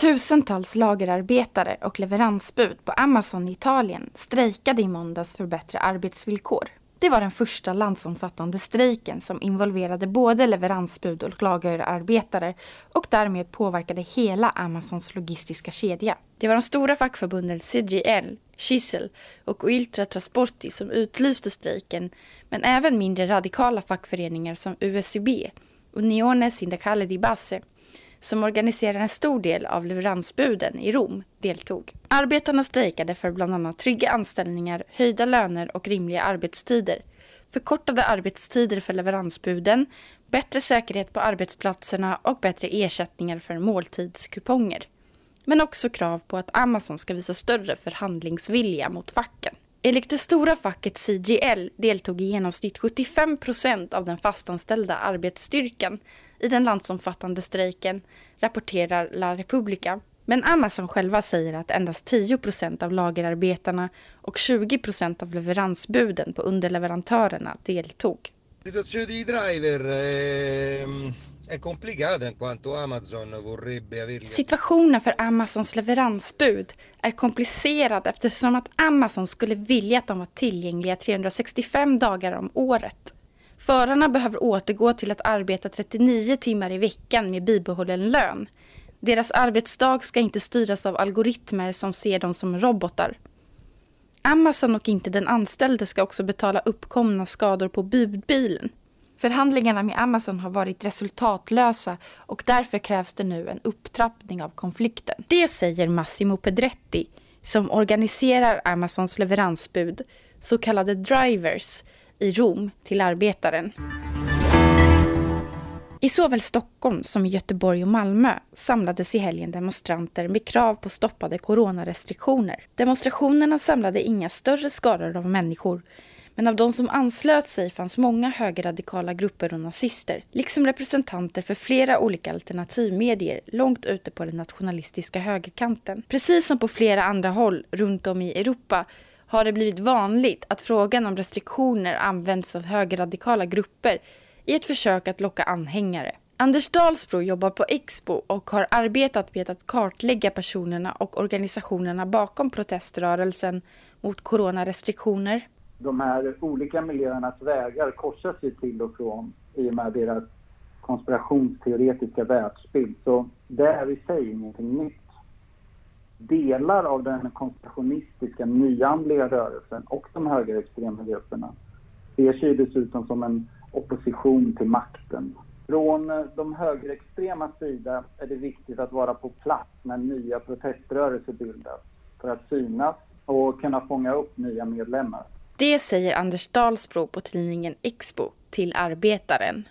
Tusentals lagerarbetare och leveransbud på Amazon i Italien strejkade i måndags för bättre arbetsvillkor. Det var den första landsomfattande strejken som involverade både leveransbud och lagerarbetare och därmed påverkade hela Amazons logistiska kedja. Det var de stora fackförbunden CGL, Chisel och Ultra Trasporti som utlyste strejken men även mindre radikala fackföreningar som USB, Unione Sindacale di Base som organiserar en stor del av leveransbuden i Rom, deltog. Arbetarna strejkade för bland annat trygga anställningar, höjda löner och rimliga arbetstider, förkortade arbetstider för leveransbuden, bättre säkerhet på arbetsplatserna och bättre ersättningar för måltidskuponger. Men också krav på att Amazon ska visa större förhandlingsvilja mot facken. Enligt det stora facket CGL deltog i genomsnitt 75 procent av den fastanställda arbetsstyrkan i den landsomfattande strejken, rapporterar La Repubblica. Men Amazon själva säger att endast 10 procent av lagerarbetarna och 20 procent av leveransbuden på underleverantörerna deltog. Situazione di driver ehm, Situationen för Amazons leveransbud är komplicerad eftersom att Amazon skulle vilja att de var tillgängliga 365 dagar om året. Förarna behöver återgå till att arbeta 39 timmar i veckan med bibehållen lön. Deras arbetsdag ska inte styras av algoritmer som ser dem som robotar. Amazon och inte den anställde ska också betala uppkomna skador på budbilen. Förhandlingarna med Amazon har varit resultatlösa och därför krävs det nu en upptrappning av konflikten. Det säger Massimo Pedretti som organiserar Amazons leveransbud, så kallade drivers, i Rom till Arbetaren. I såväl Stockholm som Göteborg och Malmö samlades i helgen demonstranter med krav på stoppade coronarestriktioner. Demonstrationerna samlade inga större skaror av människor men av de som anslöt sig fanns många högerradikala grupper och nazister, liksom representanter för flera olika alternativmedier långt ute på den nationalistiska högerkanten. Precis som på flera andra håll runt om i Europa har det blivit vanligt att frågan om restriktioner används av högerradikala grupper i ett försök att locka anhängare. Anders Dalsbro jobbar på Expo och har arbetat med att kartlägga personerna och organisationerna bakom proteströrelsen mot coronarestriktioner. De här olika miljöernas vägar korsas ju till och från i och med deras konspirationsteoretiska världsbild. Så det är i sig ingenting nytt delar av den konspirationistiska nyandliga rörelsen och de högerextrema grupperna ser sig dessutom som en opposition till makten. Från eh, de högerextrema sida är det viktigt att vara på plats när nya proteströrelser bildas för att synas och kunna fånga upp nya medlemmar. Det säger Anders Dahlsbro på tidningen Expo till Arbetaren.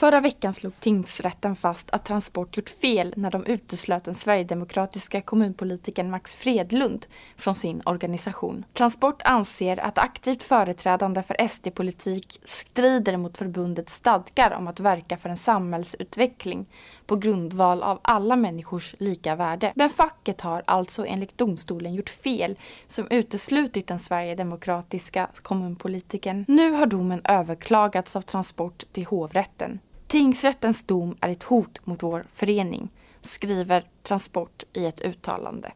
Förra veckan slog tingsrätten fast att Transport gjort fel när de uteslöt den sverigedemokratiska kommunpolitikern Max Fredlund från sin organisation. Transport anser att aktivt företrädande för SD-politik strider mot förbundets stadgar om att verka för en samhällsutveckling på grundval av alla människors lika värde. Men facket har alltså enligt domstolen gjort fel som uteslutit den sverigedemokratiska kommunpolitikern. Nu har domen överklagats av Transport till hovrätten. Tingsrättens dom är ett hot mot vår förening, skriver Transport i ett uttalande.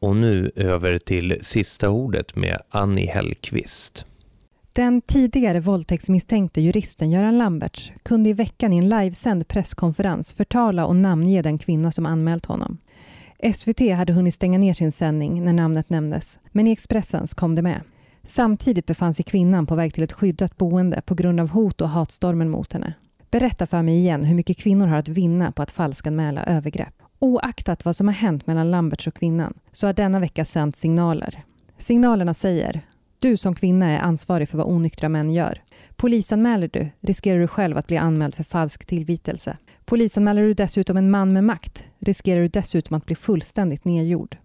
Och nu över till sista ordet med Annie Hellqvist. Den tidigare våldtäktsmisstänkte juristen Göran Lamberts kunde i veckan i en livesänd presskonferens förtala och namnge den kvinna som anmält honom. SVT hade hunnit stänga ner sin sändning när namnet nämndes, men i Expressens kom det med. Samtidigt befann sig kvinnan på väg till ett skyddat boende på grund av hot och hatstormen mot henne. Berätta för mig igen hur mycket kvinnor har att vinna på att falskanmäla övergrepp. Oaktat vad som har hänt mellan Lamberts och kvinnan så har denna vecka sänt signaler. Signalerna säger du som kvinna är ansvarig för vad onyktra män gör. Polisanmäler du riskerar du själv att bli anmäld för falsk tillvitelse. Polisanmäler du dessutom en man med makt riskerar du dessutom att bli fullständigt nedgjord.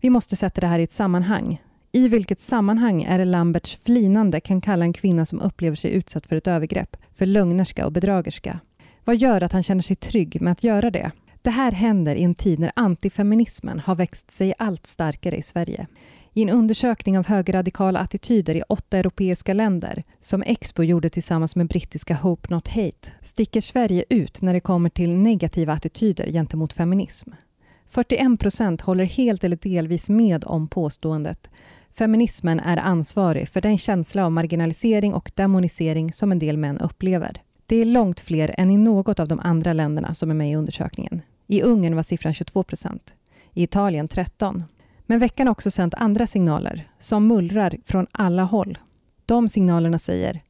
Vi måste sätta det här i ett sammanhang. I vilket sammanhang är det Lamberts flinande kan kalla en kvinna som upplever sig utsatt för ett övergrepp för lögnerska och bedragerska? Vad gör att han känner sig trygg med att göra det? Det här händer i en tid när antifeminismen har växt sig allt starkare i Sverige. I en undersökning av högerradikala attityder i åtta europeiska länder som Expo gjorde tillsammans med brittiska Hope Not Hate sticker Sverige ut när det kommer till negativa attityder gentemot feminism. 41 procent håller helt eller delvis med om påståendet. Feminismen är ansvarig för den känsla av marginalisering och demonisering som en del män upplever. Det är långt fler än i något av de andra länderna som är med i undersökningen. I Ungern var siffran 22 procent. I Italien 13. Men veckan har också sänt andra signaler som mullrar från alla håll. De signalerna säger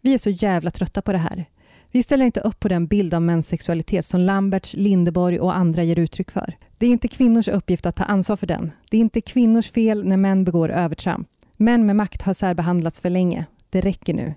Vi är så jävla trötta på det här. Vi ställer inte upp på den bild av mäns sexualitet som Lamberts, Lindeborg och andra ger uttryck för. Det är inte kvinnors uppgift att ta ansvar för den. Det är inte kvinnors fel när män begår övertramp. Män med makt har särbehandlats för länge. Det räcker nu.